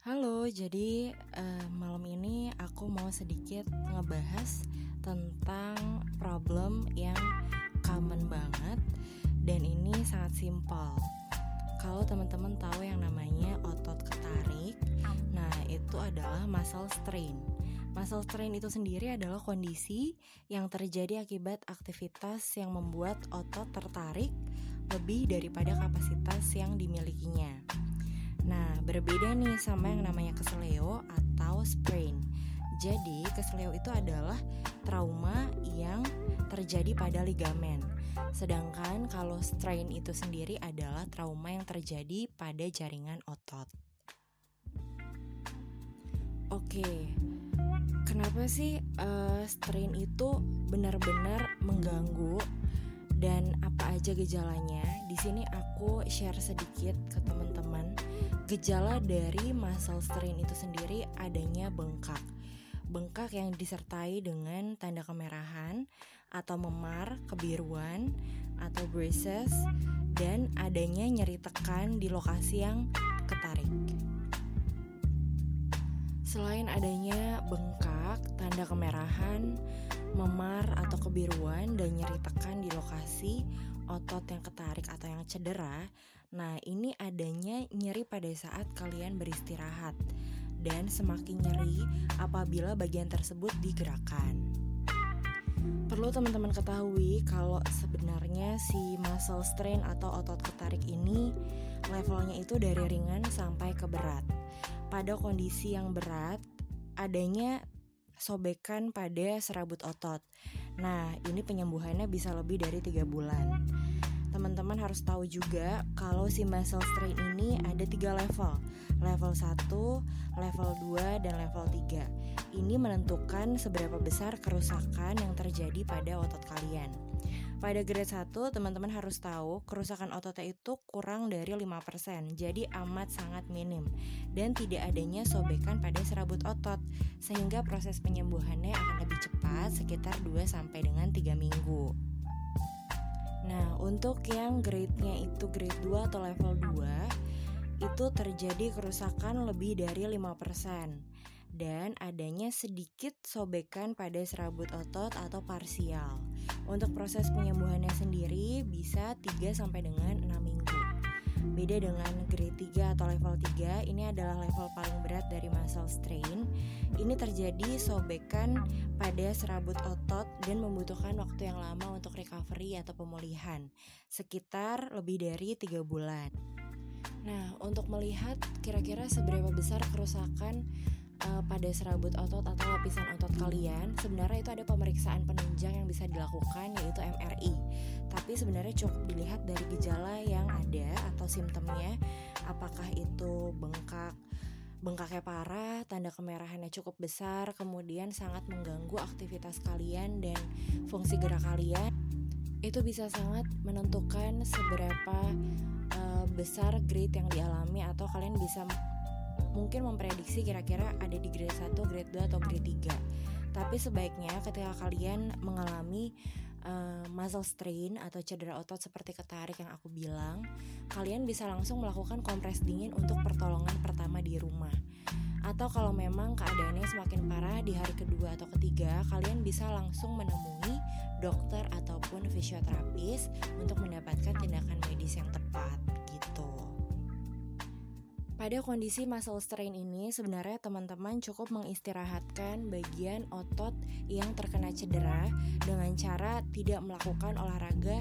Halo, jadi uh, malam ini aku mau sedikit ngebahas tentang problem yang common banget dan ini sangat simpel. Kalau teman-teman tahu yang namanya otot ketarik, nah itu adalah muscle strain. Muscle strain itu sendiri adalah kondisi yang terjadi akibat aktivitas yang membuat otot tertarik lebih daripada kapasitas yang dimilikinya. Nah, berbeda nih sama yang namanya keseleo atau sprain. Jadi, keseleo itu adalah trauma yang terjadi pada ligamen. Sedangkan kalau strain itu sendiri adalah trauma yang terjadi pada jaringan otot. Oke, kenapa sih uh, strain itu benar-benar mengganggu dan apa aja gejalanya? Di sini aku share sedikit ke teman-teman Gejala dari muscle strain itu sendiri adanya bengkak. Bengkak yang disertai dengan tanda kemerahan atau memar, kebiruan atau braces dan adanya nyeri tekan di lokasi yang ketarik. Selain adanya bengkak, tanda kemerahan, memar atau kebiruan dan nyeri tekan di lokasi otot yang ketarik atau yang cedera, nah ini adanya nyeri pada saat kalian beristirahat dan semakin nyeri apabila bagian tersebut digerakkan. Perlu teman-teman ketahui kalau sebenarnya si muscle strain atau otot ketarik ini levelnya itu dari ringan sampai ke berat. Pada kondisi yang berat, adanya sobekan pada serabut otot. Nah, ini penyembuhannya bisa lebih dari tiga bulan. Teman-teman harus tahu juga kalau si muscle strain ini ada tiga level. Level 1, level 2, dan level 3. Ini menentukan seberapa besar kerusakan yang terjadi pada otot kalian. Pada grade 1, teman-teman harus tahu kerusakan ototnya itu kurang dari 5%, jadi amat sangat minim dan tidak adanya sobekan pada serabut otot, sehingga proses penyembuhannya akan lebih cepat sekitar 2 sampai dengan 3 minggu. Nah, untuk yang grade-nya itu grade 2 atau level 2, itu terjadi kerusakan lebih dari 5% dan adanya sedikit sobekan pada serabut otot atau parsial. Untuk proses penyembuhannya sendiri bisa 3 sampai dengan 6 minggu. Beda dengan grade 3 atau level 3, ini adalah level paling berat dari muscle strain. Ini terjadi sobekan pada serabut otot dan membutuhkan waktu yang lama untuk recovery atau pemulihan, sekitar lebih dari 3 bulan. Nah, untuk melihat kira-kira seberapa besar kerusakan uh, pada serabut otot atau lapisan otot kalian, sebenarnya itu ada pemeriksaan penunjang yang bisa dilakukan yaitu MRI. Tapi sebenarnya cukup dilihat dari gejala yang ada atau simptomnya, apakah itu bengkak, bengkaknya parah, tanda kemerahannya cukup besar, kemudian sangat mengganggu aktivitas kalian dan fungsi gerak kalian. Itu bisa sangat menentukan seberapa uh, besar grade yang dialami atau kalian bisa mungkin memprediksi kira-kira ada di grade 1, grade 2 atau grade 3. Tapi sebaiknya ketika kalian mengalami uh, muscle strain atau cedera otot seperti ketarik yang aku bilang, kalian bisa langsung melakukan kompres dingin untuk pertolongan pertama di rumah. Atau kalau memang keadaannya semakin parah di hari kedua atau ketiga, kalian bisa langsung menemui dokter ataupun fisioterapis untuk mendapatkan tindakan medis yang tepat Pada kondisi muscle strain ini, sebenarnya teman-teman cukup mengistirahatkan bagian otot yang terkena cedera dengan cara tidak melakukan olahraga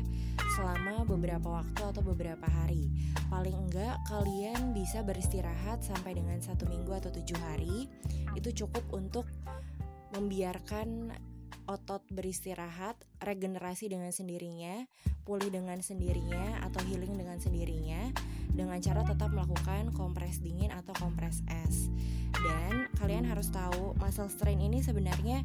selama beberapa waktu atau beberapa hari. Paling enggak, kalian bisa beristirahat sampai dengan satu minggu atau tujuh hari. Itu cukup untuk membiarkan otot beristirahat, regenerasi dengan sendirinya, pulih dengan sendirinya, atau healing dengan sendirinya dengan cara tetap melakukan kompres dingin atau kompres es. Dan kalian harus tahu muscle strain ini sebenarnya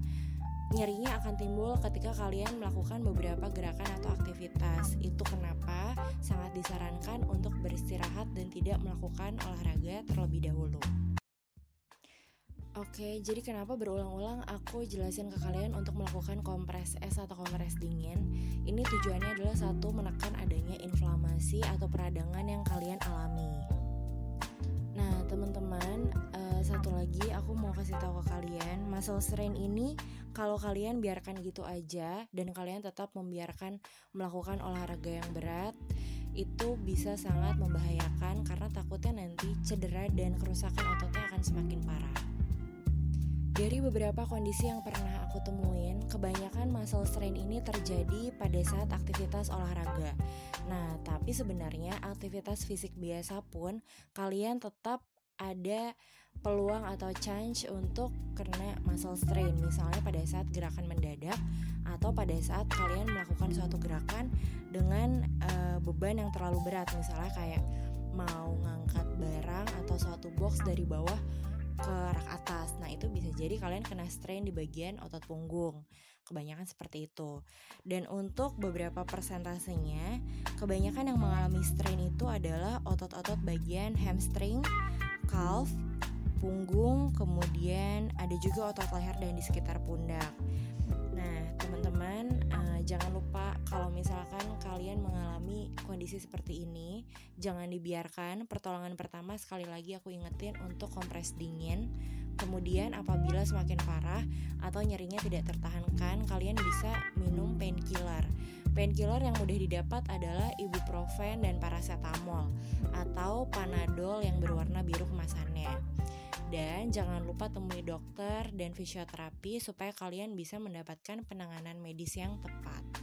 nyerinya akan timbul ketika kalian melakukan beberapa gerakan atau aktivitas. Itu kenapa sangat disarankan untuk beristirahat dan tidak melakukan olahraga terlebih dahulu. Oke, jadi kenapa berulang-ulang aku jelasin ke kalian untuk melakukan kompres es atau kompres dingin? Ini tujuannya adalah satu menekan adanya inflamasi atau peradangan yang kalian alami. Nah, teman-teman, uh, aku mau kasih tahu ke kalian, muscle strain ini kalau kalian biarkan gitu aja dan kalian tetap membiarkan melakukan olahraga yang berat, itu bisa sangat membahayakan karena takutnya nanti cedera dan kerusakan ototnya akan semakin parah. Dari beberapa kondisi yang pernah aku temuin, kebanyakan muscle strain ini terjadi pada saat aktivitas olahraga. Nah, tapi sebenarnya aktivitas fisik biasa pun kalian tetap ada peluang atau chance untuk kena muscle strain misalnya pada saat gerakan mendadak atau pada saat kalian melakukan suatu gerakan dengan uh, beban yang terlalu berat misalnya kayak mau ngangkat barang atau suatu box dari bawah ke rak atas. Nah, itu bisa jadi kalian kena strain di bagian otot punggung. Kebanyakan seperti itu. Dan untuk beberapa persentasenya, kebanyakan yang mengalami strain itu adalah otot-otot bagian hamstring, calf, punggung, kemudian ada juga otot leher dan di sekitar pundak. Teman-teman, uh, jangan lupa kalau misalkan kalian mengalami kondisi seperti ini, jangan dibiarkan. Pertolongan pertama sekali lagi aku ingetin untuk kompres dingin. Kemudian apabila semakin parah atau nyerinya tidak tertahankan, kalian bisa minum painkiller. Painkiller yang mudah didapat adalah ibuprofen dan paracetamol atau panadol yang berwarna biru kemasannya. Dan jangan lupa temui dokter dan fisioterapi supaya kalian bisa mendapatkan penanganan medis yang tepat.